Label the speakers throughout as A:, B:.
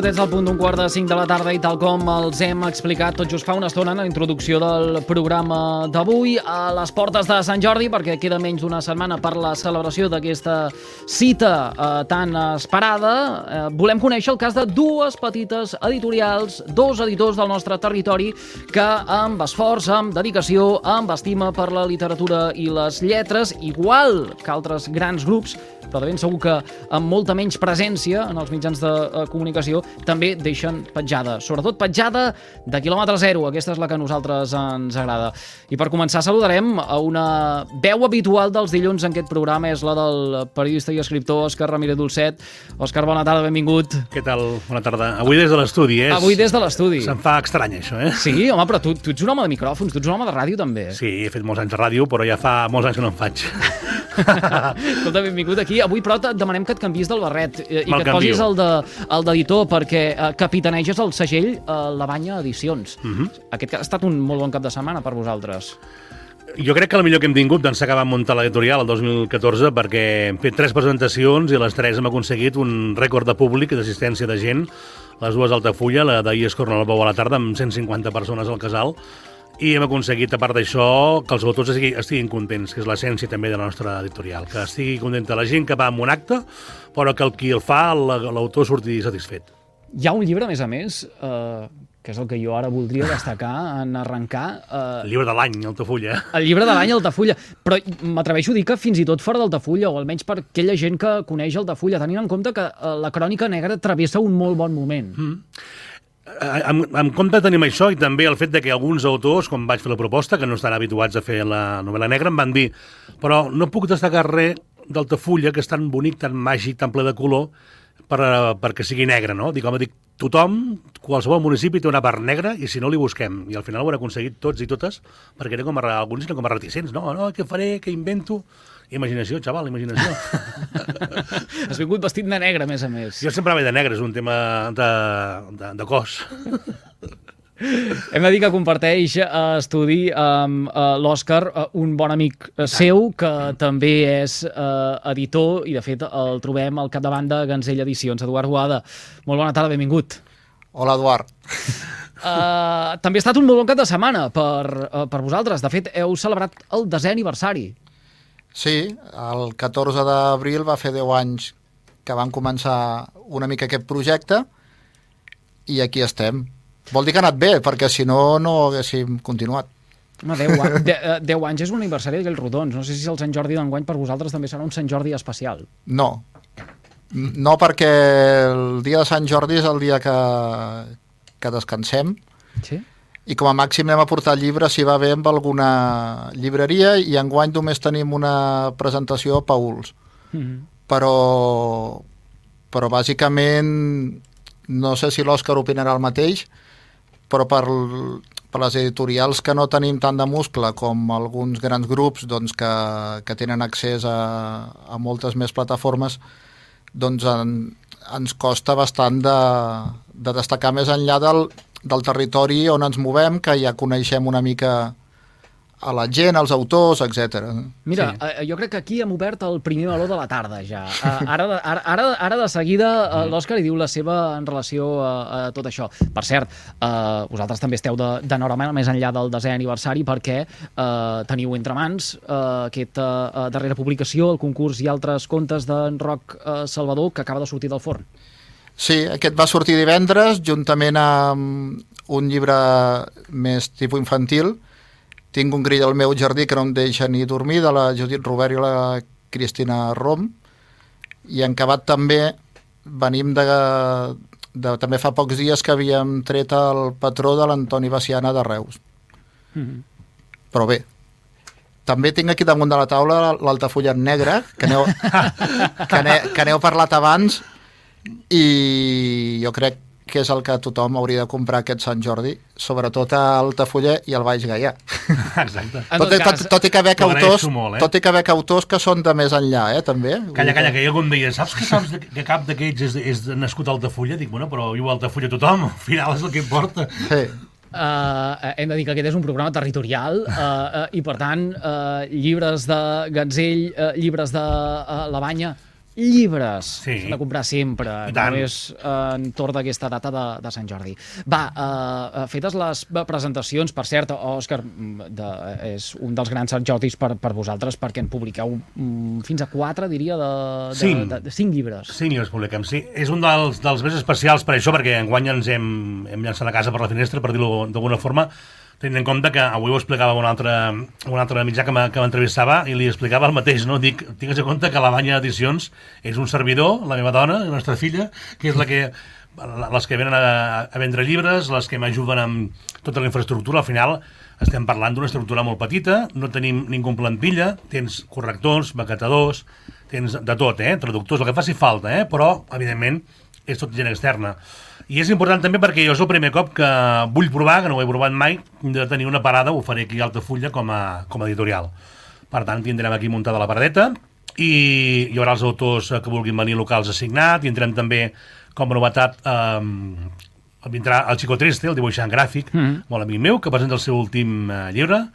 A: minutets al punt d'un quart de 5 de la tarda i tal com els hem explicat tot just fa una estona en la introducció del programa d'avui a les portes de Sant Jordi perquè queda menys d'una setmana per la celebració d'aquesta cita eh, tan esperada. Eh, volem conèixer el cas de dues petites editorials, dos editors del nostre territori que amb esforç, amb dedicació, amb estima per la literatura i les lletres, igual que altres grans grups, però de ben segur que amb molta menys presència en els mitjans de eh, comunicació, també deixen petjada. Sobretot petjada de quilòmetre zero. Aquesta és la que a nosaltres ens agrada. I per començar saludarem a una veu habitual dels dilluns en aquest programa, és la del periodista i escriptor Òscar Ramírez Dolcet. Òscar, bona tarda, benvingut.
B: Què tal? Bona tarda. Avui des de l'estudi, eh?
A: Avui des de l'estudi.
B: Se'm fa estrany, això, eh?
A: Sí, home, però tu, tu ets un home de micròfons, tu ets un home de ràdio, també.
B: Sí, he fet molts anys de ràdio, però ja fa molts anys que no en faig.
A: Escolta, benvingut aquí. Avui, però, et demanem que et canvis del barret eh, i que et posis el de- el d'editor, perquè eh, capitaneges el segell eh, La Banya Edicions.
B: Mhm.
A: Aquest ha estat un molt bon cap de setmana per vosaltres.
B: Jo crec que el millor que hem tingut d'ençà que vam muntar l'editorial el 2014 perquè hem fet tres presentacions i a les tres hem aconseguit un rècord de públic i d'assistència de gent. Les dues d'Altafulla, la d'ahir es corren al Bou a la tarda amb 150 persones al casal i hem aconseguit, a part d'això, que els autors estiguin, estiguin contents, que és l'essència també de la nostra editorial, que estigui contenta la gent que va a un acte, però que el qui el fa, la- l'autor surti satisfet.
A: Hi ha un llibre, a més a més, eh, que és el que jo ara voldria destacar en arrencar, eh,
B: El llibre de l'any, Altafulla.
A: el llibre de l'any Altafulla. Però m'atreveixo a dir que fins i tot fora d'Altafulla, o almenys per aquella gent que coneix Altafulla, tenint en compte que eh, la crònica negra travessa un molt bon moment. Mm.
B: Eh, En, en compte tenim això i també el fet de que alguns autors, quan vaig fer la proposta, que no estan habituats a fer la novel·la negra, em van dir però no puc destacar res d'Altafulla, que és tan bonic, tan màgic, tan ple de color, per, perquè sigui negre, no? Dic, home, dic, tothom, qualsevol municipi té una part negra i si no li busquem. I al final ho han aconseguit tots i totes, perquè eren com a, alguns eren com a reticents, no? No, què faré, què invento? Imaginació, xaval, imaginació.
A: Has vingut vestit de negre, a més a més.
B: jo sempre vaig de negre, és un tema de, de, de cos.
A: Hem de dir que comparteix eh, estudi amb eh, l'Òscar, eh, un bon amic eh, seu, que també és eh, editor, i de fet el trobem al capdavant de Ganzell Edicions. Eduard Boada, molt bona tarda, benvingut.
C: Hola, Eduard.
A: Uh, també ha estat un molt bon cap de setmana per, uh, per vosaltres. De fet, heu celebrat el desè aniversari.
C: Sí, el 14 d'abril va fer 10 anys que van començar una mica aquest projecte i aquí estem. Vol dir que ha anat bé, perquè si no, no haguéssim continuat.
A: Home, 10, a- de, eh, 10 anys és un aniversari d'aquells rodons. No sé si el Sant Jordi d'enguany per vosaltres també serà un Sant Jordi especial.
C: No. No perquè el dia de Sant Jordi és el dia que, que descansem
A: Sí?
C: I com a màxim anem a portar llibres si va bé amb alguna llibreria i enguany només tenim una presentació a Pauls.
A: Mm -hmm.
C: però, però bàsicament no sé si l'Òscar opinarà el mateix, però per, per les editorials que no tenim tant de muscle com alguns grans grups doncs, que, que tenen accés a, a moltes més plataformes, doncs en, ens costa bastant de, de destacar més enllà del, del territori on ens movem, que ja coneixem una mica a la gent, als autors, etc.
A: Mira,
B: Sí.
A: sí. eh, jo crec que aquí hem obert el primer meló de la tarda, ja. Eh, ara, de- ara, ara, ara de seguida eh, l'Òscar hi diu la seva en relació a, a tot això. Per cert, eh, vosaltres també esteu de- d'enhorabona més enllà del desè aniversari perquè eh, teniu entre mans eh, aquesta eh, darrera publicació, el concurs i altres contes d'en Roc eh, Salvador, que acaba de sortir del forn.
C: Sí, aquest va sortir divendres, juntament amb un llibre més tipus infantil. Tinc un grill al meu jardí que no em deixa ni dormir, de la Judit Robert i la Cristina Rom. I en acabat també venim de, de... També fa pocs dies que havíem tret el patró de l'Antoni Baciana de Reus. Però bé, també tinc aquí damunt de la taula l'Altafulla en negre, que n'heu que n'he- que n'heu parlat abans, i jo crec que és el que tothom hauria de comprar aquest Sant Jordi, sobretot a Altafulla i al Baix Gaià.
B: Exacte.
C: Tot,
A: tot
C: tot, i que veig autors,
B: molt, eh?
C: tot i que veig autors que són de més enllà, eh, també.
B: Calla, calla, que algú em deia, saps que saps de- que cap d'aquests és, és nascut a Altafulla? Dic, bueno, però viu a Altafulla tothom, al final és el que importa.
C: Sí.
A: Uh, hem de dir que aquest és un programa territorial uh, uh, i, per tant, uh, llibres de Gatzell, uh, llibres de uh, La Banya, llibres.
B: Sí.
A: S'han de comprar sempre,
B: I tant.
A: només entorn d'aquesta data de, de Sant Jordi. Va, eh, fetes les presentacions, per cert, Òscar, mm, de, és un dels grans Sant Jordis per, per vosaltres, perquè en publiqueu mm, fins a quatre, diria, de, de,
B: Cinc.
A: de, de cinc llibres.
B: Sí, llibres publiquem, sí. És un dels, dels més especials per això, perquè enguany ens hem, hem llançat la casa per la finestra, per dir-ho d'alguna forma, tenint en compte que avui ho explicava un altre, un altre mitjà que m'e- que m'entrevistava i li explicava el mateix, no? Dic, tingues en compte que la Banya Edicions és un servidor, la meva dona, la nostra filla, que és la que les que venen a, a vendre llibres, les que m'ajuden amb tota la infraestructura, al final estem parlant d'una estructura molt petita, no tenim ningú en plantilla, tens correctors, maquetadors, tens de tot, eh? traductors, el que faci falta, eh? però, evidentment, és tot gent externa. I és important també perquè jo és el primer cop que vull provar, que no ho he provat mai, de tenir una parada, ho faré aquí a Altafulla com a, com a editorial. Per tant, tindrem aquí muntada la paradeta i hi haurà els autors que vulguin venir locals a signar, tindrem també com a novetat eh, vindrà el Chico Triste, el dibuixant gràfic, mm -hmm. molt amic meu, que presenta el seu últim eh, llibre,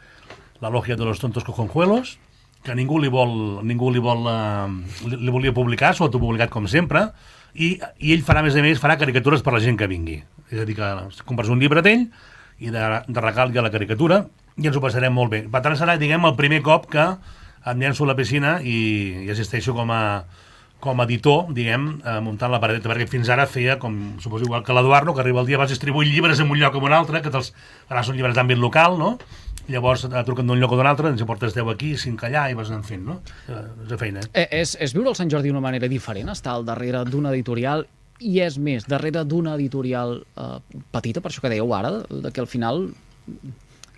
B: La logia de los tontos cojonjuelos, que ningú li vol, ningú li vol eh, li, li volia publicar, s'ho ha autopublicat com sempre, i, i ell farà, a més a més, farà caricatures per la gent que vingui. És a dir, que compres un llibre d'ell i de, de regal la caricatura i ens ho passarem molt bé. Per tant, serà, diguem, el primer cop que em llenço a la piscina i, i assisteixo com a, com a editor, diguem, eh, muntant la paradeta, perquè fins ara feia, com suposo igual que l'Eduardo, que arriba el dia, vas distribuir llibres en un lloc o en un altre, que te'ls, ara són llibres d'àmbit local, no? Llavors et truquen d'un lloc o d'un altre, ens hi portes 10 aquí, 5 allà, i vas anant fent, no? Eh, és de feina.
A: Eh, és, és viure el Sant Jordi d'una manera diferent, estar al darrere d'una editorial i és més, darrere d'una editorial eh, petita, per això que dèieu ara, de que al final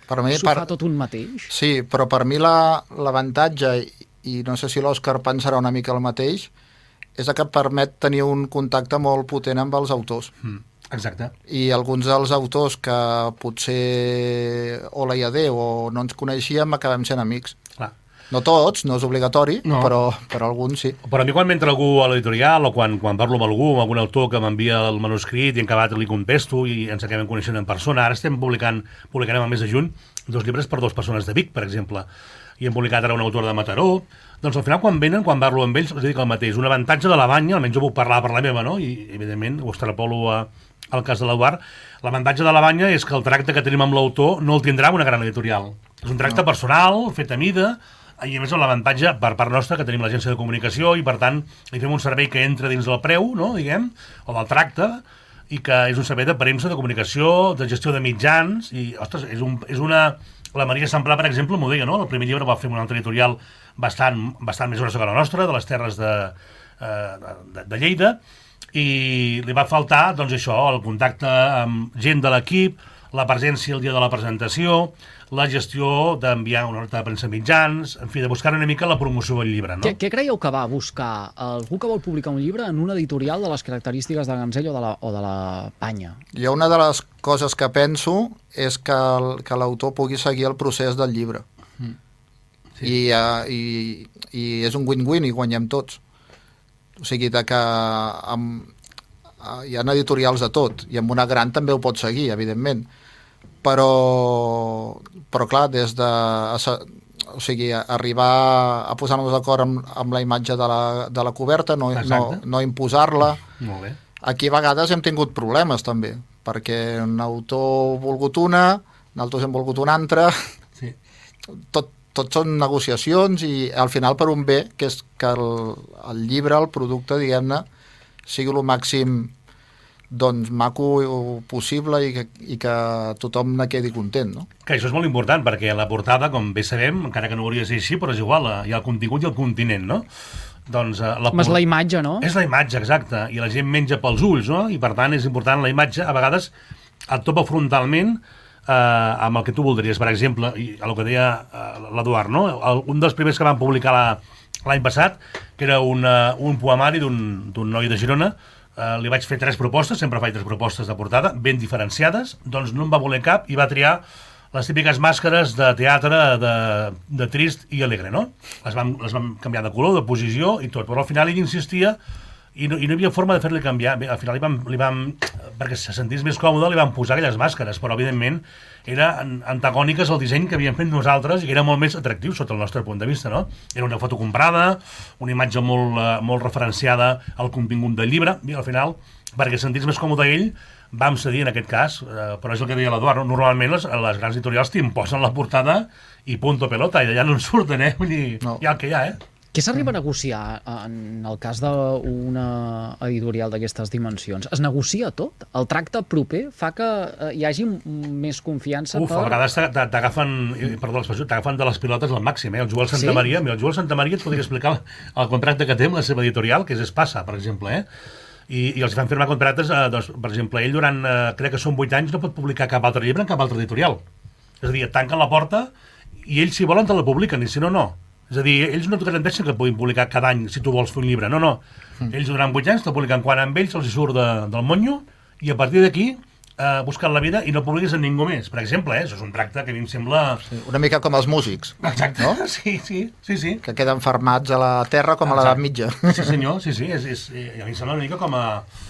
C: Per mi,
A: s'ho
C: per...
A: fa tot un mateix.
C: Sí, però per mi la- l'avantatge, i, i no sé si l'Òscar pensarà una mica el mateix, és que et permet tenir un contacte molt potent amb els autors.
B: Mm, exacte.
C: I alguns dels autors que potser hola i adeu o no ens coneixíem acabem sent amics.
B: Clar.
C: No tots, no és obligatori,
B: No.
C: però, però alguns sí.
B: Però a mi quan m'entra algú a l'editorial o quan, quan parlo amb algú, amb algun autor que m'envia el manuscrit i en acabat li contesto i ens acabem coneixent en persona, ara estem publicant, publicarem al mes de juny dos llibres per dues persones de Vic, per exemple, i hem publicat ara un autor de Mataró, doncs al final quan venen, quan parlo amb ells, els dic el mateix, un avantatge de la banya, almenys jo puc parlar per la meva, no? i evidentment ho extrapolo a, al cas de l'Eduard, l'avantatge de la banya és que el tracte que tenim amb l'autor no el tindrà una gran editorial. És un tracte no. personal, fet a mida, i a més l'avantatge per part nostra que tenim l'agència de comunicació i per tant li fem un servei que entra dins del preu, no, diguem, o del tracte, i que és un servei de premsa, de comunicació, de gestió de mitjans, i, ostres, és, un, és una... La Maria Samplà, per exemple, m'ho deia, no? El primer llibre va fer un altre editorial bastant, bastant més grossa que la nostra, de les terres de, eh, de, de Lleida, i li va faltar, doncs això, el contacte amb gent de l'equip, la presència el dia de la presentació, la gestió d'enviar una nota de premsa mitjans, en fi, de buscar una mica la promoció del llibre, no?
A: Què, què creieu que va buscar algú que vol publicar un llibre en una editorial de les característiques de Ganzell o de la, o de la Panya?
C: Jo una de les coses que penso és que el- que l'autor pugui seguir el procés del llibre. Mm. Sí. I, uh, i, I és un win-win i guanyem tots. O sigui, de que amb, uh, hi ha editorials de tot, i amb una gran també ho pot seguir, evidentment. Però, però clar, des de... O sigui, arribar a posar-nos d'acord amb, amb la imatge de la, de la coberta, no, no, no imposar-la,
B: Molt bé.
C: Aquí a vegades hem tingut problemes també, perquè un autor ha volgut una, nosaltres hem volgut una altra,
B: Sí.
C: tot, tot són negociacions i al final per un bé, que és que el, el llibre, el producte, diguem-ne, sigui el màxim doncs, maco possible i que, i que tothom ne quedi content, no?
B: Que això és molt important, perquè la portada, com bé sabem, encara que no hauria de ser així, però és igual, eh, hi ha el contingut i el continent, no? Doncs, eh, la
A: és la imatge, no?
B: És la imatge, exacte, i la gent menja pels ulls, no? I per tant és important la imatge, a vegades et topa frontalment eh, amb el que tu voldries, per exemple, i el que deia eh, l'Eduard, no? Un dels primers que van publicar la- l'any passat, que era un, uh, un poemari d'un noi de Girona, eh, li vaig fer tres propostes, sempre faig tres propostes de portada, ben diferenciades, doncs no em va voler cap i va triar les típiques màscares de teatre de, de trist i alegre, no? Les vam, les vam canviar de color, de posició i tot, però al final ell insistia i no, i no hi havia forma de fer-li canviar. Bé, al final li vam, li vam, perquè se sentís més còmode, li vam posar aquelles màscares, però evidentment era antagòniques al disseny que havíem fet nosaltres i que era molt més atractiu sota el nostre punt de vista, no? Era una foto comprada, una imatge molt, uh, molt referenciada al contingut del llibre, i al final, perquè sentís més còmode ell, vam cedir en aquest cas, eh, però és el que deia l'Eduard, no? normalment les, les grans editorials t'imposen la portada i punto pelota, i d'allà no en surten, eh? Vull dir, no. hi ha el que hi ha, eh?
A: Què s'arriba a negociar en el cas d'una editorial d'aquestes dimensions? Es negocia tot? El tracte proper fa que eh, hi hagi més confiança
B: Uf, per... a vegades t'agafen, perdó l'expressió, t'agafen de les pilotes al màxim, eh? El Joel Santa sí? Maria, el Joel Santa Maria et podria explicar el contracte que té amb la seva editorial, que és Espassa, per exemple, eh? I, i els fan firmar contractes, eh, doncs, per exemple, ell durant, eh, crec que són 8 anys, no pot publicar cap altre llibre en cap altre editorial. És a dir, tanquen la porta i ells, si volen, te la publiquen, i si no, no. És a dir, ells no et garanteixen que puguin publicar cada any si tu vols fer un llibre. No, no. Mm. Ells durant 8 anys te publiquen quan amb ells els surt de, del monyo i a partir d'aquí eh, buscant la vida i no publiquis en ningú més. Per exemple, eh, això és un tracte que a mi em sembla...
C: Sí, una mica com els músics.
B: Exacte, no? sí, sí, sí, sí.
C: Que queden fermats a la terra com Exacte. a l'edat mitja.
B: Sí, senyor, sí, sí. És, és, eh, a mi em sembla una mica com a...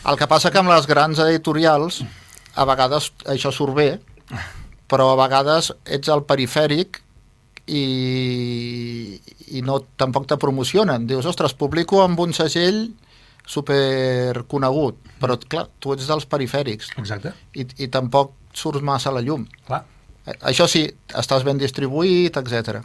C: El que passa que amb les grans editorials a vegades això surt bé, però a vegades ets el perifèric i, i no, tampoc te promocionen. Dius, ostres, publico amb un segell super conegut, però clar, tu ets dels perifèrics.
B: Exacte.
C: I, i tampoc surts massa a la llum.
B: Clar.
C: Eh, això sí, estàs ben distribuït, etc.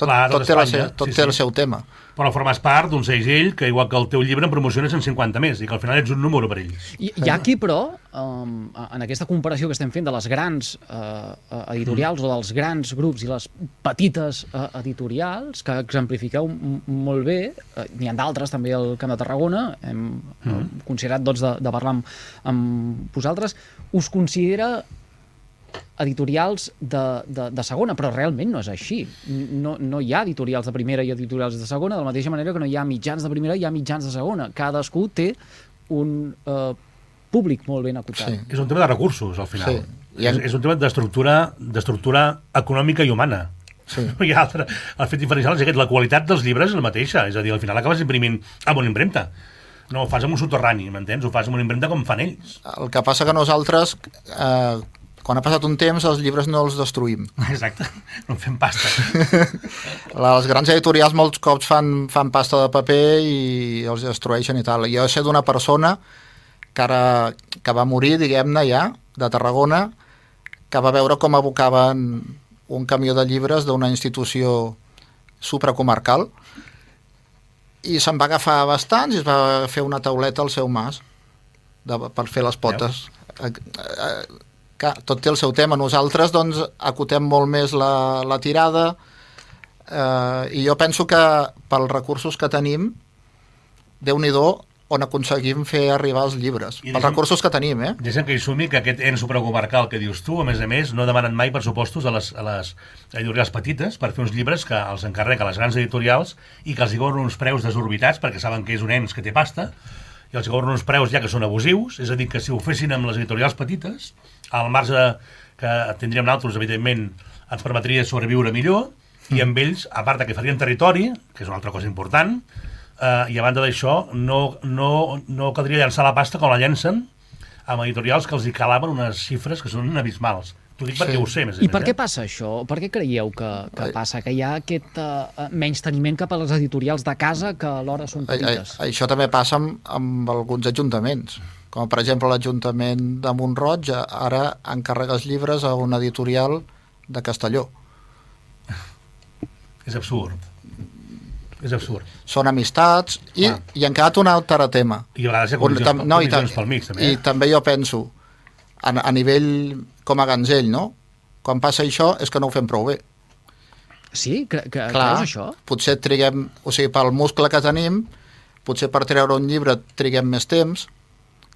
C: Tot, Clar, tot, tot, té, la seu, tot sí, té sí. el seu tema
B: però formes part d'un segell que, igual que el teu llibre, en promociones en 50 més, i que al final ets un número per ells.
A: I, hi ha aquí, però, um, en aquesta comparació que estem fent de les grans uh, editorials mm. o dels grans grups i les petites uh, editorials, que exemplifiqueu molt bé, uh, n'hi ha d'altres també al Camp de Tarragona, hem mm. considerat doncs, de, de parlar amb, amb vosaltres, us considera editorials de, de, de segona, però realment no és així. No, no hi ha editorials de primera i editorials de segona, de la mateixa manera que no hi ha mitjans de primera i hi ha mitjans de segona. Cadascú té un eh, públic molt ben acotat. Sí.
B: És un tema de recursos, al final. Sí. Ha... És, és un tema d'estructura econòmica i humana. Sí. No hi ha altre. El fet diferencial és aquest, la qualitat dels llibres és la mateixa, és a dir, al final acabes imprimint amb una impremta. No, ho fas amb un soterrani, m'entens? Ho fas amb una impremta com fan ells.
C: El que passa que nosaltres, eh, quan ha passat un temps els llibres no els destruïm.
B: Exacte, no fem pasta.
C: Les grans editorials molts cops fan, fan pasta de paper i els destrueixen i tal. Jo sé d'una persona que, ara, que va morir, diguem-ne ja, de Tarragona, que va veure com abocaven un camió de llibres d'una institució supracomarcal i se'n va agafar bastants i es va fer una tauleta al seu mas de, per fer les potes. Eh, eh, que tot té el seu tema. Nosaltres doncs, acotem molt més la, la tirada eh, i jo penso que pels recursos que tenim, déu nhi on aconseguim fer arribar els llibres. I pels recursos que tenim, eh?
B: Deixa'm que hi sumi que aquest ens supracomarcal que dius tu, a més a més, no demanen mai pressupostos a les, a les editorials petites per fer uns llibres que els encarrega les grans editorials i que els hi cobren uns preus desorbitats perquè saben que és un ens que té pasta i els cobren uns preus ja que són abusius, és a dir, que si ho fessin amb les editorials petites, al marge que tindríem nosaltres, evidentment, ens permetria sobreviure millor, mm. i amb ells, a part que farien territori, que és una altra cosa important, eh, i a banda d'això, no, no, no caldria llançar la pasta com la llencen amb editorials que els hi calaven unes xifres que són abismals. T'ho dic perquè sí. ho sé, més
A: I més, per què eh? passa això? Per què creieu que, que passa? Que hi ha aquest uh, menys teniment cap a les editorials de casa que alhora són petites?
C: A, a, això també passa amb, amb alguns ajuntaments. Com per exemple l'Ajuntament de Montroig ara encarrega els llibres a una editorial de Castelló.
B: És absurd. És absurd.
C: Són amistats i, ah. i han quedat un altre tema.
B: I a vegades hi ha comissions, no, i, pel mig, també.
C: I eh? també jo penso, a, a nivell com a ganzell, no? Quan passa això és que no ho fem prou bé.
A: Sí? Que, que, Clar, creus això?
C: potser triguem... O sigui, pel muscle que tenim, potser per treure un llibre triguem més temps,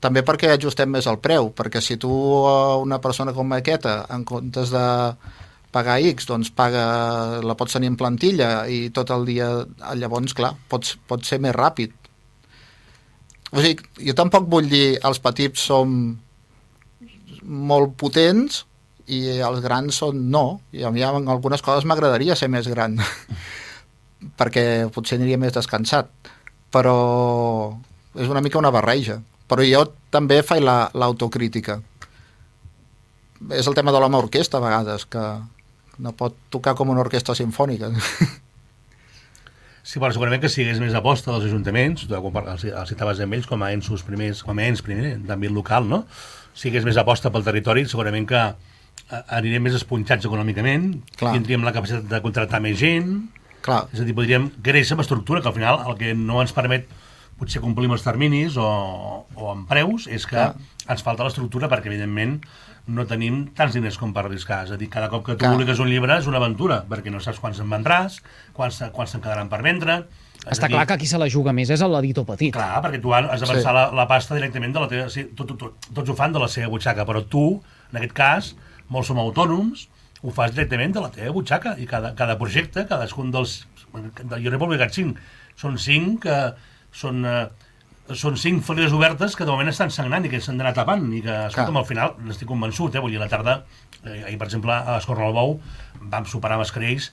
C: també perquè ajustem més el preu, perquè si tu una persona com aquesta, en comptes de pagar X, doncs paga, la pots tenir en plantilla i tot el dia, llavors, clar, pots, pot ser més ràpid. O sigui, jo tampoc vull dir els petits som molt potents i els grans són no. I a mi en algunes coses m'agradaria ser més gran perquè potser aniria més descansat. Però, és una mica una barreja. Però jo també faig la- l'autocrítica. és el tema de l'home orquestra, a vegades, que no pot tocar com una orquestra sinfònica.
B: Sí, però segurament que sigués més aposta dels ajuntaments, quan els, citaves amb ells com a ensos primers, com a ens primer d'àmbit local, no? Sigués més aposta pel territori, segurament que eh, anirem més esponjats econòmicament,
C: Clar.
B: tindríem la capacitat de contractar més gent,
C: Clar,
B: és a dir, podríem créixer amb estructura, que al final el que no ens permet potser complir amb els terminis o, o amb preus és que
C: Clar.
B: ens falta l'estructura perquè, evidentment, no tenim tants diners com per arriscar. És a dir, cada cop que tu
C: Clar.
B: publiques un llibre és una aventura, perquè no saps quants en vendràs, quants, quants se'n quedaran per vendre...
A: Està
B: dir,
A: clar que qui se la juga més és l'editor petit.
B: Clar, perquè tu has d'avançar
C: Sí.
B: sí. la, la pasta directament de la teva... Sí, tot, tot, tot, tots ho fan de la seva butxaca, però tu, en aquest cas, molts som autònoms, ho fas directament de la teva butxaca, i cada, cada projecte, cadascun dels... Jo n'he publicat cinc. Són cinc que són... Eh, són cinc ferides obertes que de moment estan sagnant i que s'han d'anar tapant i que, escolta'm, al final n'estic convençut, eh? vull dir, a la tarda, eh, ahir, per exemple, a Escorre el Bou vam superar amb escrells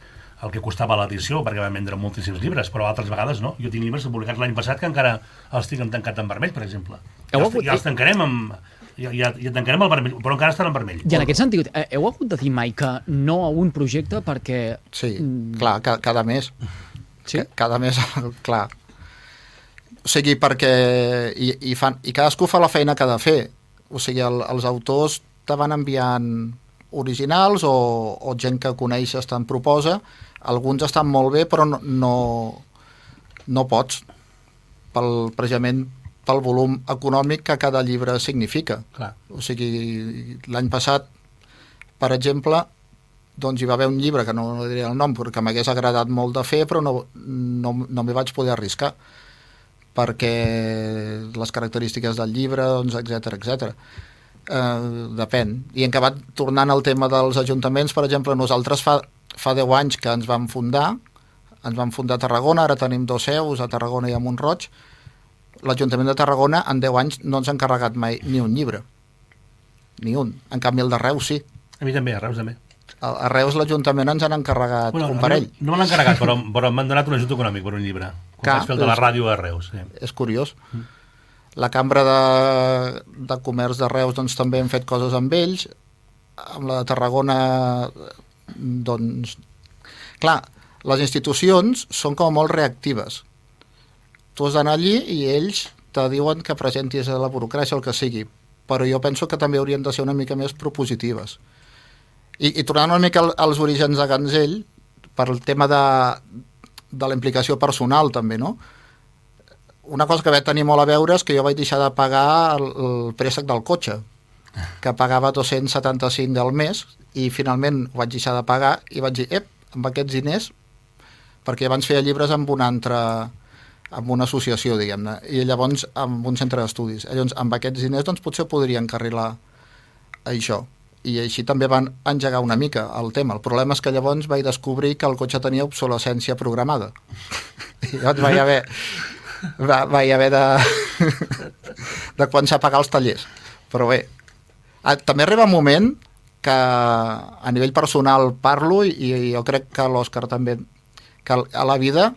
B: el que costava l'edició, perquè vam vendre moltíssims llibres, però altres vegades no. Jo tinc llibres publicats l'any passat que encara els tinc tancat en vermell, per exemple.
A: Heu
B: Ja,
A: hagut-
B: els, ja els tancarem amb... Ja, ja, ja tancarem el vermell, però encara estan en vermell.
A: I en aquest sentit, eh, heu hagut de dir mai que no a un projecte perquè...
C: sí,
A: Mm.
C: clar, ca cada mes.
A: Sí?
C: Ca- Cada mes, clar. O sigui, perquè... I, i, fan, I cadascú fa la feina que ha de fer. O sigui, el, els autors te van enviant originals o, o gent que coneixes te'n proposa. Alguns estan molt bé, però no, no, no pots. Pel, precisament pel volum econòmic que cada llibre significa.
B: Clar.
C: O sigui, l'any passat, per exemple, doncs hi va haver un llibre, que no, no diré el nom, perquè m'hagués agradat molt de fer, però no, no, no m'hi vaig poder arriscar perquè les característiques del llibre, doncs, etc etc. Eh, depèn. I en acabat tornant al tema dels ajuntaments, per exemple, nosaltres fa, fa 10 anys que ens vam fundar, ens vam fundar a Tarragona, ara tenim dos seus, a Tarragona i a Montroig. L'Ajuntament de Tarragona en 10 anys no ens ha encarregat mai ni un llibre. Ni un. En canvi, el de Reus sí.
B: A mi també, a Reus també.
C: A a Reus l'Ajuntament ens han encarregat un
B: a
C: parell.
B: No, no me l'han encarregat, però, però m'han donat un ajut econòmic per un llibre. Quan
C: Clar,
B: vaig fer el de la ràdio a Reus. Sí.
C: És curiós. La Cambra de, de Comerç de Reus doncs, també hem fet coses amb ells. Amb la de Tarragona, doncs... Clar, les institucions són com molt reactives. Tu has d'anar allí i ells te diuen que presentis a la burocràcia el que sigui, però jo penso que també haurien de ser una mica més propositives. I, i tornant una mica al- als orígens de Ganzell, per el tema de, de la implicació personal també, no? Una cosa que va tenir molt a veure és que jo vaig deixar de pagar el, el préstec del cotxe, que pagava 275 al mes, i finalment ho vaig deixar de pagar i vaig dir, ep, amb aquests diners, perquè abans feia llibres amb una altra amb una associació, diguem-ne, i llavors amb un centre d'estudis. Llavors, amb aquests diners, doncs, potser podria encarrilar això. I així també van engegar una mica el tema. El problema és que llavors vaig descobrir que el cotxe tenia obsolescència programada. I llavors vaig haver, va, vaig haver de, de començar a pagar els tallers. Però bé, ah, també arriba un moment que a nivell personal parlo i, i jo crec que l'Òscar també que a la vida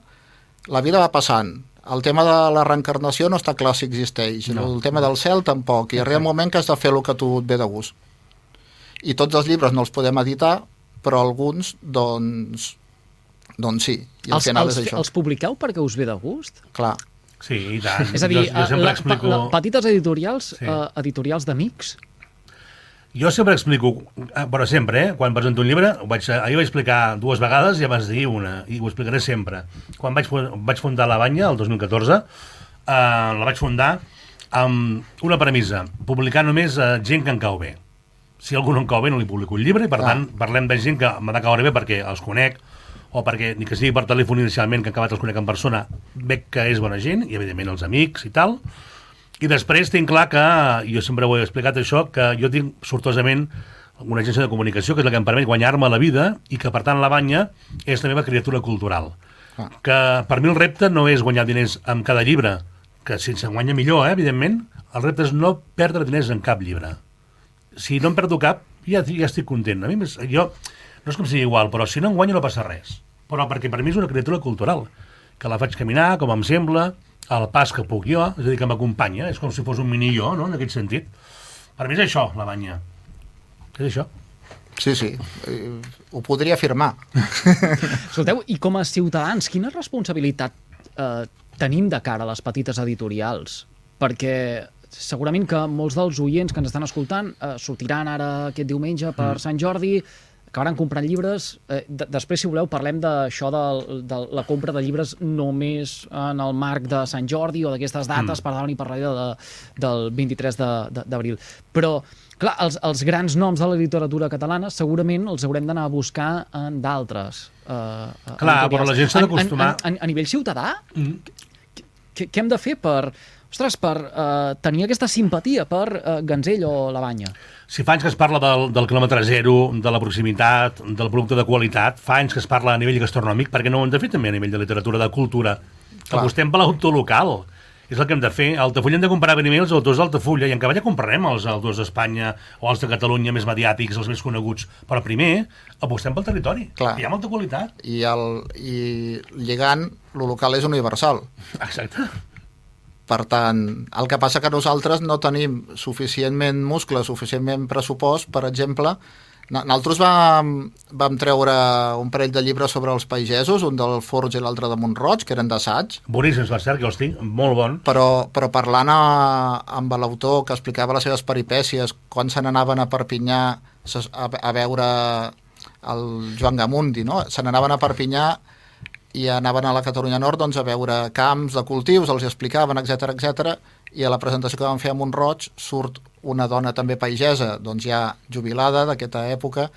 C: la vida va passant. El tema de la reencarnació no està clar si existeix.
B: No.
C: el tema del cel tampoc. I arriba un moment que has de fer el que a tu et ve de gust. I tots els llibres no els podem editar però alguns doncs doncs sí. I al
A: Els,
C: final
A: els,
C: és això.
A: els publiqueu perquè us ve de gust?
C: clar,
B: Sí, i tant.
A: És a dir,
B: jo, jo
A: la,
B: explico...
A: la, petites editorials,
B: Sí.
A: eh, editorials d'amics,
B: Jo sempre explico, eh, però sempre, eh, quan presento un llibre, ho vaig, ahir vaig explicar dues vegades i abans dir una, i ho explicaré sempre. Quan vaig, vaig fundar la Banya, el 2014, eh, la vaig fundar amb una premissa, publicar només eh, gent que em cau bé. Si algú no em cau bé, no li publico un llibre, i per
C: Clar.
B: tant, parlem de gent que m'ha de caure bé perquè els conec, o perquè, ni que sigui per telèfon inicialment, que acabat els conec en persona, veig que és bona gent, i evidentment els amics i tal, i després tinc clar que, jo sempre ho he explicat això, que jo tinc sortosament una agència de comunicació que és la que em permet guanyar-me la vida i que, per tant, la banya és la meva criatura cultural.
C: Ah.
B: Que per mi el repte no és guanyar diners amb cada llibre, que si se'n guanya millor, eh, evidentment, el repte és no perdre diners en cap llibre. Si no em perdo cap, ja, ja estic content. A mi, més- jo, no és com sigui igual, però si no en guanyo no passa res. Però perquè per mi és una criatura cultural, que la faig caminar, com em sembla, al pas que puc jo, és a dir, que m'acompanya, és com si fos un mini jo, no?, en aquest sentit. Per mi és això, la banya. És això.
C: Sí, sí, eh, ho podria afirmar.
A: Escolteu, i com a ciutadans, quina responsabilitat eh, tenim de cara a les petites editorials? Perquè segurament que molts dels oients que ens estan escoltant eh, sortiran ara aquest diumenge per Sant Jordi, acabaran comprant llibres. Eh, de després, si voleu, parlem d'això de, de la compra de llibres només en el marc de Sant Jordi o d'aquestes dates mm. per davant i per darrere de, del 23 de- de- d'abril. Però, clar, els, els grans noms de la literatura catalana segurament els haurem d'anar a buscar en d'altres. Eh, eh,
B: Clar, però la gent s'ha d'acostumar.
A: en- en- A nivell ciutadà,
B: Mm.
A: què hem de fer per, ostres, per eh, tenir aquesta simpatia per eh, Ganzell o la Banya?
B: Si fa anys que es parla del, del quilòmetre zero, de la proximitat, del producte de qualitat, fa anys que es parla a nivell gastronòmic, perquè no ho hem de fer també a nivell de literatura, de cultura.
C: Clar.
B: Apostem per l'autor local. És el que hem de fer. A Altafulla hem de comprar primer els autors d'Altafulla i en Cavalla comprarem els autors d'Espanya o els de Catalunya més mediàtics, els més coneguts. Però primer apostem pel territori.
C: Clar.
B: Hi ha molta qualitat.
C: I, el, i lligant, lo local és universal.
B: Exacte.
C: Per tant, el que passa que nosaltres no tenim suficientment muscle, suficientment pressupost, per exemple, nosaltres vam, vam treure un parell de llibres sobre els pagesos, un del Forge i l'altre de Montroig, que eren d'assaig,
B: Boníssims, per cert, que els tinc, molt bon.
C: però, però parlant a, amb l'autor que explicava les seves peripècies, quan se n'anaven a Perpinyà a, a veure el Joan Gamundi, no? se n'anaven a Perpinyà i anaven a la Catalunya Nord doncs, a veure camps de cultius, els explicaven, etc etc. i a la presentació que van fer a Montroig surt una dona també pagesa, doncs ja jubilada d'aquesta època,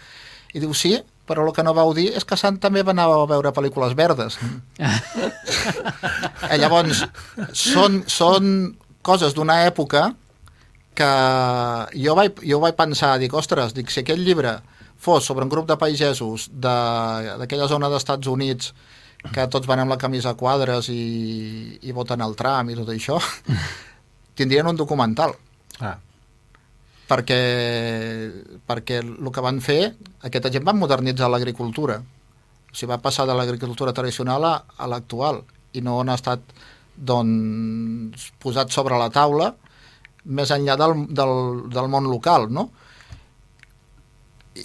C: i diu, sí, però el que no vau dir és que Sant també va anar a veure pel·lícules verdes. eh, llavors, són, són coses d'una època que jo vaig, jo vaig pensar, dic, ostres, dic, si aquest llibre fos sobre un grup de pagesos de- d'aquella zona d'Estats Units que tots van amb la camisa a quadres i, i voten el tram i tot això, tindrien un documental
B: Ah.
C: perquè, perquè el que van fer, aquesta gent van modernitzar l'agricultura. O sigui, va passar de l'agricultura tradicional a, a l'actual i no han estat doncs, posats sobre la taula més enllà del, del, del món local, no?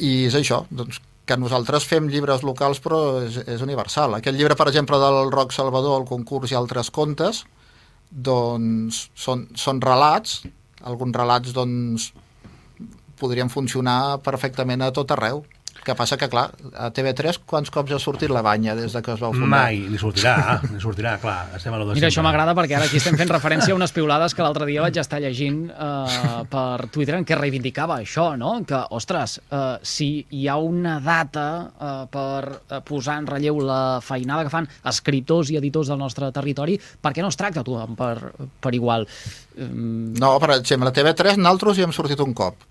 C: I és això, doncs, que nosaltres fem llibres locals però és, és universal. Aquest llibre, per exemple, del Roc Salvador, el concurs i altres contes, doncs són, són relats, alguns relats doncs podrien funcionar perfectament a tot arreu. Que passa que, clar, a TV3 quants cops ha sortit la banya des de que es va fundar?
B: Mai, ni sortirà, ni sortirà, clar, estem a lo de
A: Mira,
B: sempre.
A: això m'agrada perquè ara aquí estem fent referència a unes piulades que l'altre dia vaig estar llegint eh, per Twitter en què reivindicava això, no? Que, ostres, eh, si hi ha una data eh, per eh, posar en relleu la feinada que fan escriptors i editors del nostre territori, per què no es tracta tu per, per igual?
C: No, per exemple, a TV3 nosaltres hi hem sortit un cop.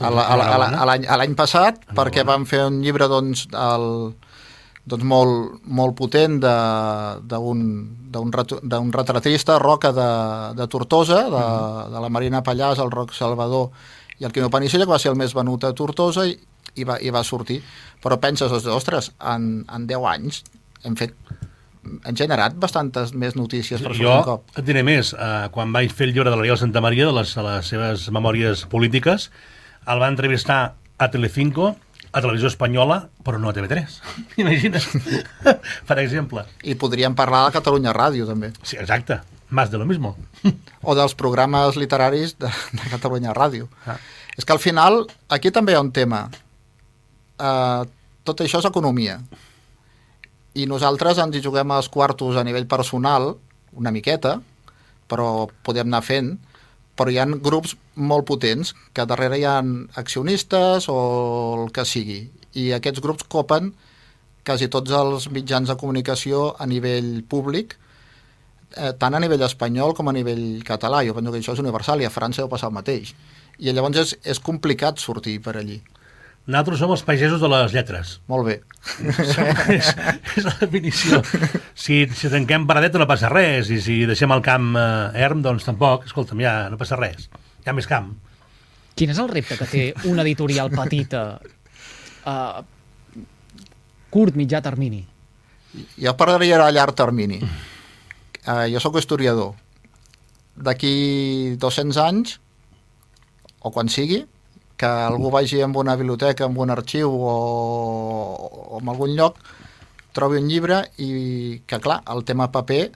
C: L'any passat, perquè vam fer un llibre doncs, el, doncs molt, molt potent de- d'un retratista, Roca de, de Tortosa, de, de la Marina Pallàs, el Roc Salvador i el Quino Panicella, que va ser el més venut a Tortosa i, i, va, i va sortir. Però penses, ostres, en, en 10 anys hem fet hem generat bastantes més notícies per
B: Jo
C: un cop.
B: et diré més, eh, quan vaig fer el llibre de l'Ariel Santa Maria, de les, de les seves memòries polítiques, el va entrevistar a Telecinco, a Televisió Espanyola, però no a TV3. Imagina't, per exemple.
C: I podríem parlar de Catalunya Ràdio, també.
B: Sí, exacte, más de lo mismo.
C: O dels programes literaris de, de Catalunya Ràdio.
B: Ah.
C: És que al final, aquí també hi ha un tema. Uh, tot això és economia. I nosaltres ens hi juguem els quartos a nivell personal, una miqueta, però podem anar fent, però hi ha grups molt potents, que darrere hi ha accionistes o el que sigui. I aquests grups copen quasi tots els mitjans de comunicació a nivell públic, eh, tant a nivell espanyol com a nivell català. Jo penso que això és universal i a França deu passar el mateix. I llavors és, és complicat sortir per allí.
B: Nosaltres som els pagesos de les lletres.
C: Molt bé.
B: és, és la definició. Si, si tanquem paradeta no passa res, i si deixem el camp eh, erm, doncs tampoc, escolta'm, ja no passa res. Hi ha més camp.
A: Quin és el repte que té una editorial petita a curt, mitjà termini?
C: Jo parlaria a llarg termini. eh, jo sóc historiador. D'aquí 200 anys, o quan sigui, que algú vagi amb una biblioteca, amb un arxiu o, o en algun lloc, trobi un llibre i que, clar, el tema paper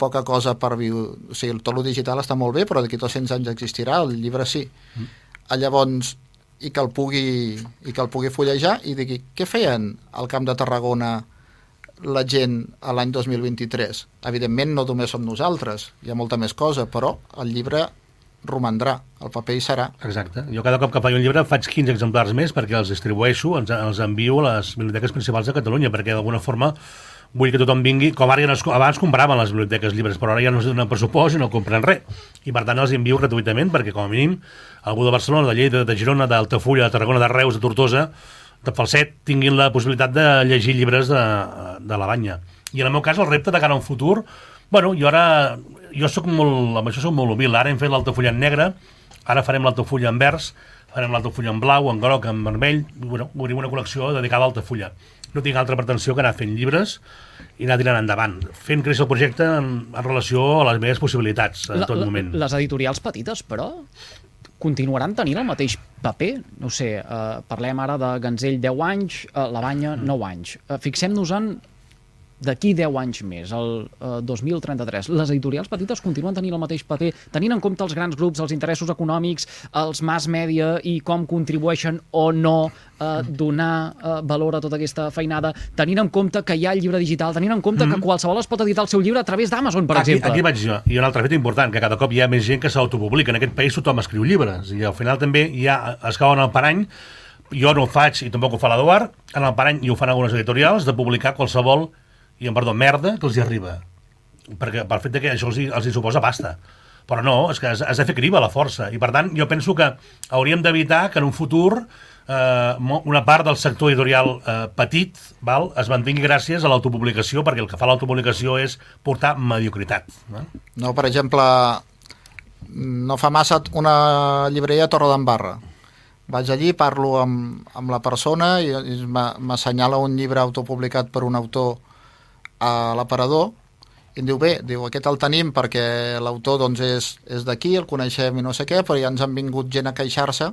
C: poca cosa per viure... O sigui, tot el digital està molt bé, però d'aquí 200 anys existirà, el llibre sí. Mm. Llavors, i que el pugui, i que el pugui fullejar i digui, què feien al Camp de Tarragona la gent a l'any 2023? Evidentment no només som nosaltres, hi ha molta més cosa, però el llibre romandrà, el paper hi serà.
B: Exacte. Jo cada cop que faig un llibre faig 15 exemplars més perquè els distribueixo, els, els envio a les biblioteques principals de Catalunya, perquè d'alguna forma vull que tothom vingui, com ara abans compraven les biblioteques llibres, però ara ja no es donen pressupost i no compren res. I per tant els envio gratuïtament perquè com a mínim algú de Barcelona, de Lleida, de Girona, d'Altafulla, de Tarragona, de Reus, de Tortosa, de Falset, tinguin la possibilitat de llegir llibres de, de la banya. I en el meu cas el repte de cara a un futur, bueno, jo ara, jo sóc molt, amb això soc molt humil, ara hem fet l'altafulla en negre, ara farem l'altafulla en vers, farem l'altafulla en blau, en groc, en vermell, bueno, obrim una col·lecció dedicada a l'altafulla no tinc altra pretensió que anar fent llibres i anar tirant endavant, fent créixer el projecte en, en relació a les meves possibilitats en la, tot moment.
A: Les editorials petites, però, continuaran tenint el mateix paper? No sé, eh, parlem ara de Ganzell 10 anys, eh, la Banya 9 anys. Eh, Fixem-nos en d'aquí 10 anys més, el eh, 2033, les editorials petites continuen tenint el mateix paper, tenint en compte els grans grups, els interessos econòmics, els mass media i com contribueixen o no a eh, donar eh, valor a tota aquesta feinada, tenint en compte que hi ha el llibre digital, tenint en compte mm -hmm. que mm-hmm. qualsevol es pot editar el seu llibre a través d'Amazon, per
B: aquí,
A: exemple.
B: Aquí vaig jo. I un altre fet important, que cada cop hi ha més gent que s'autopublica. En aquest país tothom escriu llibres i al final també hi ha, es cauen al parany jo no ho faig i tampoc ho fa l'Eduard, en el parany i ho fan algunes editorials, de publicar qualsevol i en perdó, merda que els hi arriba. Perquè pel fet que això els hi, els hi suposa pasta. Però no, és que has, has de fer criba la força. I per tant, jo penso que hauríem d'evitar que en un futur eh, una part del sector editorial eh, petit val, es mantingui gràcies a l'autopublicació, perquè el que fa l'autopublicació és portar mediocritat. No?
C: no, per exemple, no fa massa una llibreria a Torre d'Embarra. Vaig allí, parlo amb, amb la persona i, i m'assenyala un llibre autopublicat per un autor a l'aparador i em diu, bé, diu, aquest el tenim perquè l'autor doncs, és, és d'aquí, el coneixem i no sé què, però ja ens han vingut gent a queixar-se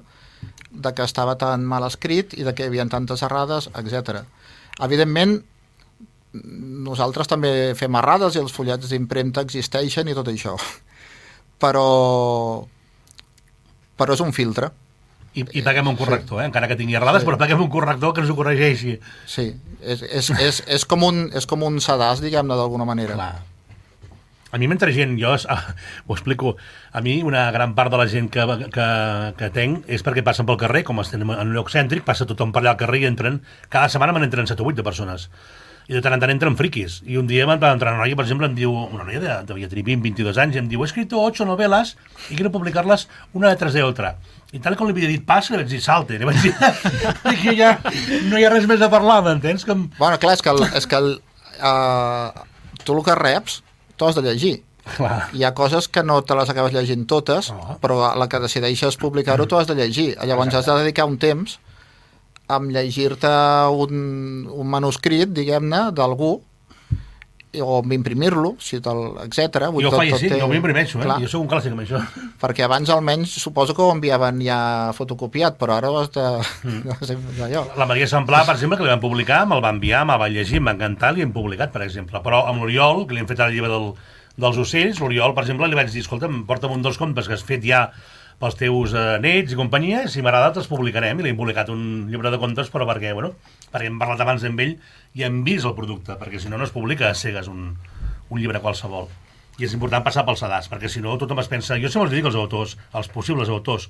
C: de que estava tan mal escrit i de que hi havia tantes errades, etc. Evidentment, nosaltres també fem errades i els fullets d'impremta existeixen i tot això. Però, però és un filtre.
B: I, i paguem un corrector, eh? encara que tingui errades, sí. però paguem un corrector que ens ho corregeixi.
C: Sí, és, és, és, és, com, un, és com un sedàs, diguem-ne, d'alguna manera.
B: Clar. A mi mentre gent, jo ah, ho explico, a mi una gran part de la gent que, que, que tenc és perquè passen pel carrer, com estem en un lloc cèntric, passa tothom per allà al carrer i entren, cada setmana me n'entren 7 o 8 de persones i de tant en tant entren friquis. I un dia va entrar una noia, per exemple, em diu, una noia de, devia tenir 20, 22 anys, i em diu, he escrit 8 novel·les i quiero publicar-les una detrás de otra. I tal com li havia dit passa, li vaig dir salte. Li vaig dir que ja no hi ha res més a parlar, m'entens? Com...
C: Bueno, clar, és que, el, és que el, uh, tu el que reps, tu has de llegir. Clar. Hi ha coses que no te les acabes llegint totes, oh. però la que decideixes publicar-ho tu has de llegir. Llavors Exacte. has de dedicar un temps amb llegir-te un, un manuscrit, diguem-ne, d'algú, o imprimir-lo, si etc.
B: Jo ho faig, sí, té... jo m'imprimeixo, eh? jo sóc un clàssic amb això.
C: Perquè abans almenys suposo que ho enviaven ja fotocopiat, però ara ho has de... Mm.
B: allò. La Maria Samplà, per exemple, que li van publicar, me'l va enviar, me'l va llegir, em va encantar, li hem publicat, per exemple. Però amb l'Oriol, que li hem fet el llibre del, dels ocells, l'Oriol, per exemple, li vaig dir, escolta'm, porta'm un dels comptes que has fet ja pels teus eh, nets i companyia, si m'ha agradat els publicarem i l'hem publicat un llibre de contes però perquè, bueno, perquè hem parlat abans amb ell i hem vist el producte, perquè si no no es publica a cegues un, un llibre qualsevol i és important passar pel sedàs, perquè si no tothom es pensa, jo sempre els dic als autors, als possibles autors,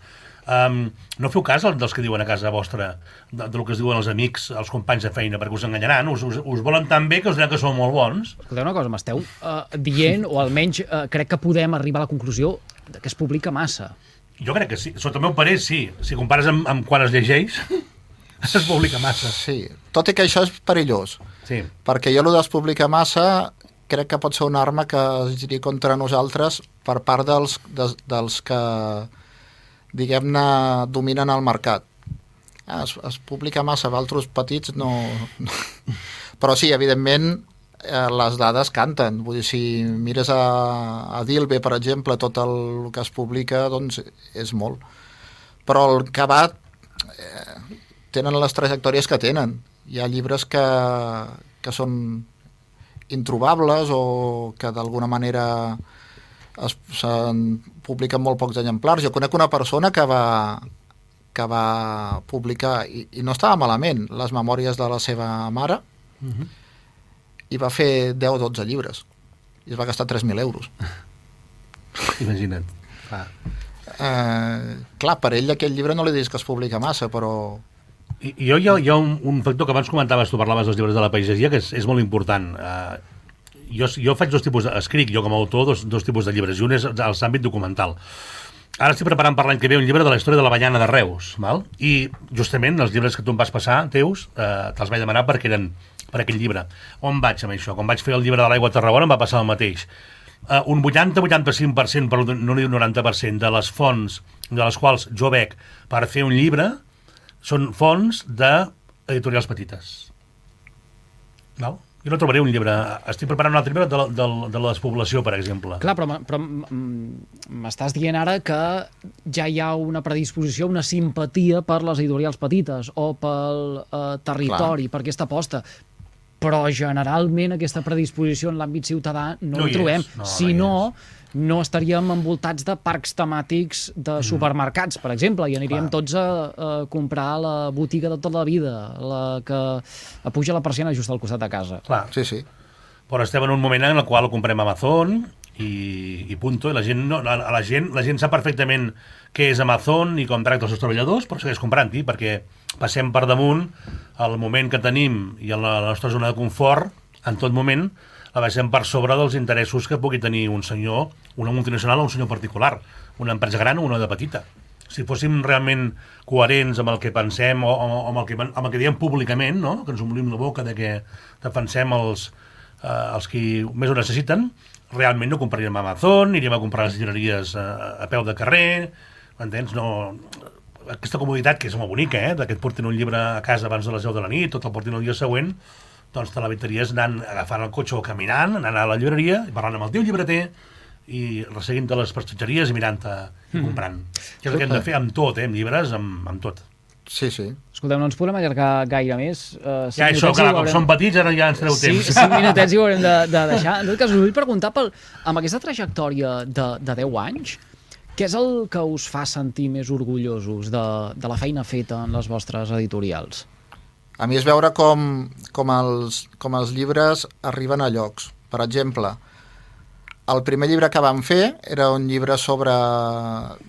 B: um, no feu cas dels que diuen a casa vostra, de, de lo que es diuen els amics, els companys de feina, perquè us enganyaran, us, us, us volen tan bé que us diran que sou molt bons.
A: Escolteu una cosa, m'esteu uh, dient, o almenys uh, crec que podem arribar a la conclusió que es publica massa.
B: Jo crec que sí. Sota el meu parer, sí. Si compares amb, amb quan es llegeix, es publica massa.
C: Sí, tot i que això és perillós.
B: Sí.
C: Perquè jo, el es publica massa, crec que pot ser una arma que es giri contra nosaltres per part dels, de, dels que, diguem-ne, dominen el mercat. Ah, es, es publica massa, altres petits no... no. Però sí, evidentment, eh, les dades canten. Vull dir, si mires a, a Dilbe, per exemple, tot el que es publica, doncs és molt. Però el Cabat eh, tenen les trajectòries que tenen. Hi ha llibres que, que són introbables o que d'alguna manera se'n publiquen molt pocs exemplars. Jo conec una persona que va, que va publicar, i, i no estava malament, les memòries de la seva mare, uh -huh. I va fer 10 o 12 llibres. I es va gastar 3.000 euros.
B: Imagina't. Clar.
C: Eh, clar, per ell aquell llibre no li dius que es publica massa, però...
B: I, jo hi ha, hi ha un, un factor que abans comentaves, tu parlaves dels llibres de la pagesia, que és, és molt important. Uh, jo, jo faig dos tipus, de, escric jo com a autor dos, dos tipus de llibres, i un és el l'àmbit documental. Ara estic preparant per l'any que ve un llibre de la història de la banyana de Reus, val? i justament els llibres que tu em vas passar, teus, eh, te'ls vaig demanar perquè eren per aquell llibre. On vaig amb això? Quan vaig fer el llibre de l'aigua a Tarragona em va passar el mateix. Uh, un 80-85%, però no diu 90%, de les fonts de les quals jo bec per fer un llibre són fonts d'editorials petites. Val? Jo no trobaré un llibre... Estic preparant un altre llibre de la, de, de la despoblació, per exemple.
A: Clar, però, però m'estàs dient ara que ja hi ha una predisposició, una simpatia per les editorials petites o pel eh, territori, Clar. per aquesta aposta però generalment aquesta predisposició en l'àmbit ciutadà no, no ho trobem. No, si no, no estaríem envoltats de parcs temàtics de mm. supermercats, per exemple, i aniríem Clar. tots a, a comprar la botiga de tota la vida, la que puja la persiana just al costat de casa.
B: Clar.
C: Sí, sí.
B: Però estem en un moment en el qual ho comprem a Amazon i, i punto, i la gent, no, la, la, gent, la gent sap perfectament què és Amazon i com tracta els seus treballadors, però segueix comprant-hi, perquè passem per damunt el moment que tenim i en la nostra zona de confort, en tot moment, la baixem per sobre dels interessos que pugui tenir un senyor, una multinacional o un senyor particular, una empresa gran o una de petita. Si fóssim realment coherents amb el que pensem o, o amb, el que, amb el que diem públicament, no? que ens omplim la boca de que defensem els, eh, els qui més ho necessiten, realment no compraríem a Amazon, aniríem a comprar les llibreries a, a peu de carrer, m'entens? No, aquesta comoditat, que és molt bonica, eh? que et portin un llibre a casa abans de les 10 de la nit, tot el portin el dia següent, doncs te l'evitaries anant, agafant el cotxe o caminant, anant a la llibreria, parlant amb el teu llibreter, i resseguint-te les prestatgeries i mirant-te i hmm. comprant. Mm. Que és el que hem de fer amb tot, eh? amb llibres, amb, amb tot.
C: Sí, sí.
A: Escolteu, no ens podem allargar gaire més. Uh,
B: ja, això, clar, com som petits, ara ja ens treu
A: sí,
B: temps.
A: Sí, minutets i ho haurem de, de deixar. En tot cas, us vull preguntar, pel, amb aquesta trajectòria de, de 10 anys, què és el que us fa sentir més orgullosos de, de la feina feta en les vostres editorials?
C: A mi és veure com, com, els, com els llibres arriben a llocs. Per exemple, el primer llibre que vam fer era un llibre sobre,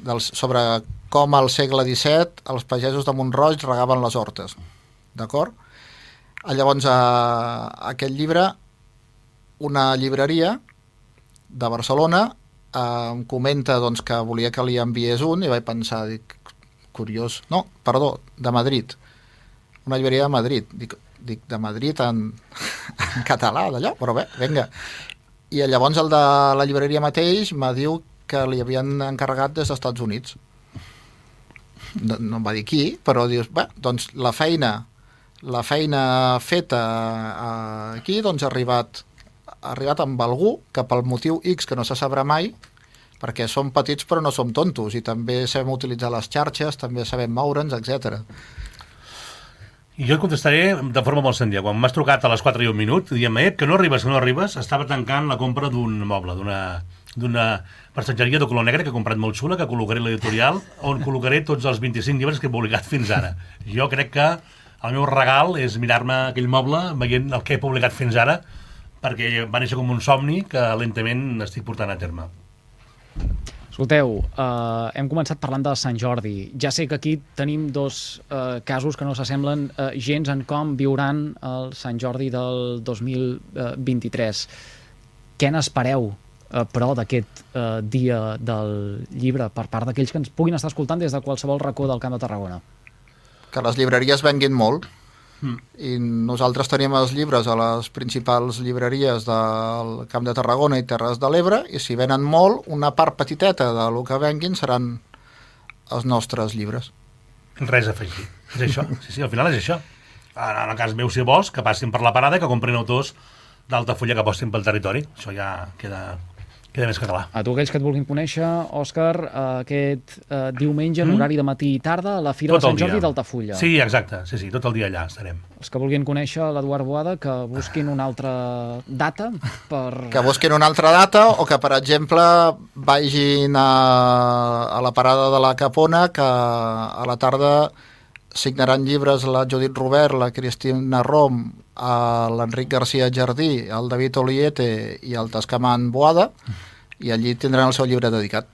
C: del, sobre com al segle XVII els pagesos de Montroig regaven les hortes. D'acord? Llavors, a, a aquest llibre, una llibreria de Barcelona eh, em comenta doncs, que volia que li enviés un i vaig pensar, dic, curiós, no, perdó, de Madrid, una llibreria de Madrid, dic, dic de Madrid en, en català, d'allò, però bé, vinga. I llavors el de la llibreria mateix me diu que li havien encarregat des dels Estats Units. No, no em va dir qui, però dius, bé, doncs la feina la feina feta eh, aquí doncs ha arribat ha arribat amb algú que pel motiu X que no se sabrà mai perquè som petits però no som tontos i també sabem utilitzar les xarxes, també sabem moure'ns, etc.
B: I jo et contestaré de forma molt senzilla. Quan m'has trucat a les 4 i un minut, diem, eh, que no arribes, que no arribes, estava tancant la compra d'un moble, d'una d'una passatgeria de color negre que he comprat molt xula, que col·locaré l'editorial, on col·locaré tots els 25 llibres que he publicat fins ara. Jo crec que el meu regal és mirar-me aquell moble veient el que he publicat fins ara perquè va néixer com un somni que lentament estic portant a terme.
A: Escolteu, uh, hem començat parlant de Sant Jordi. Ja sé que aquí tenim dos uh, casos que no s'assemblen uh, gens en com viuran el Sant Jordi del 2023. Què n'espereu, uh, però, d'aquest uh, dia del llibre per part d'aquells que ens puguin estar escoltant des de qualsevol racó del Camp de Tarragona?
C: Que les llibreries venguin molt, Mm. I nosaltres tenim els llibres a les principals llibreries del Camp de Tarragona i Terres de l'Ebre i si venen molt, una part petiteta de lo que venguin seran els nostres llibres.
B: Res a afegir. És això. Sí, sí, al final és això. En el cas meu, si vols, que passin per la parada i que comprin autors d'Altafulla que apostin pel territori. Això ja queda, queda més català.
A: A tu aquells que et vulguin conèixer, Òscar, aquest eh, diumenge en horari de matí i tarda a la Fira
B: Tot
A: de Sant Jordi d'Altafulla.
B: Sí, exacte. Sí, sí, tot el dia allà estarem.
A: Els que vulguin conèixer l'Eduard Boada, que busquin una altra data per...
C: Que busquin una altra data o que, per exemple, vagin a, a la parada de la Capona, que a la tarda signaran llibres la Judit Robert, la Cristina Rom, l'Enric García Jardí, el David Oliete i el Tascaman Boada, i allí tindran el seu llibre dedicat.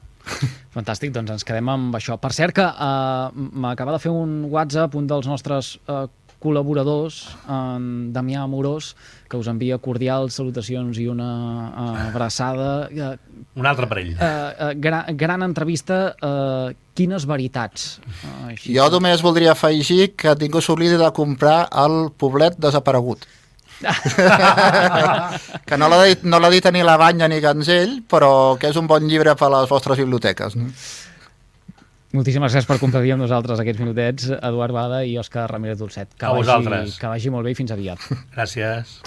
A: Fantàstic, doncs ens quedem amb això. Per cert que uh, m'acaba de fer un WhatsApp un dels nostres uh, col·laboradors, en Damià Amorós, que us envia cordials salutacions i una uh, abraçada. Uh,
B: Un altre parell.
A: uh, uh, gran, gran entrevista, uh, quines veritats. Uh, així.
C: Jo només voldria afegir que ningú s'oblidi de comprar el poblet desaparegut. que no l'ha dit, no l'ha dit ni la Banya ni Ganzell, però que és un bon llibre per a les vostres biblioteques. No?
A: Moltíssimes gràcies per compartir amb nosaltres aquests minutets, Eduard Bada i Òscar Ramírez Dolcet. Que
B: A
A: vagi,
B: vosaltres.
A: que vagi molt bé i fins aviat.
B: Gràcies.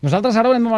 A: Nosaltres ara de marxar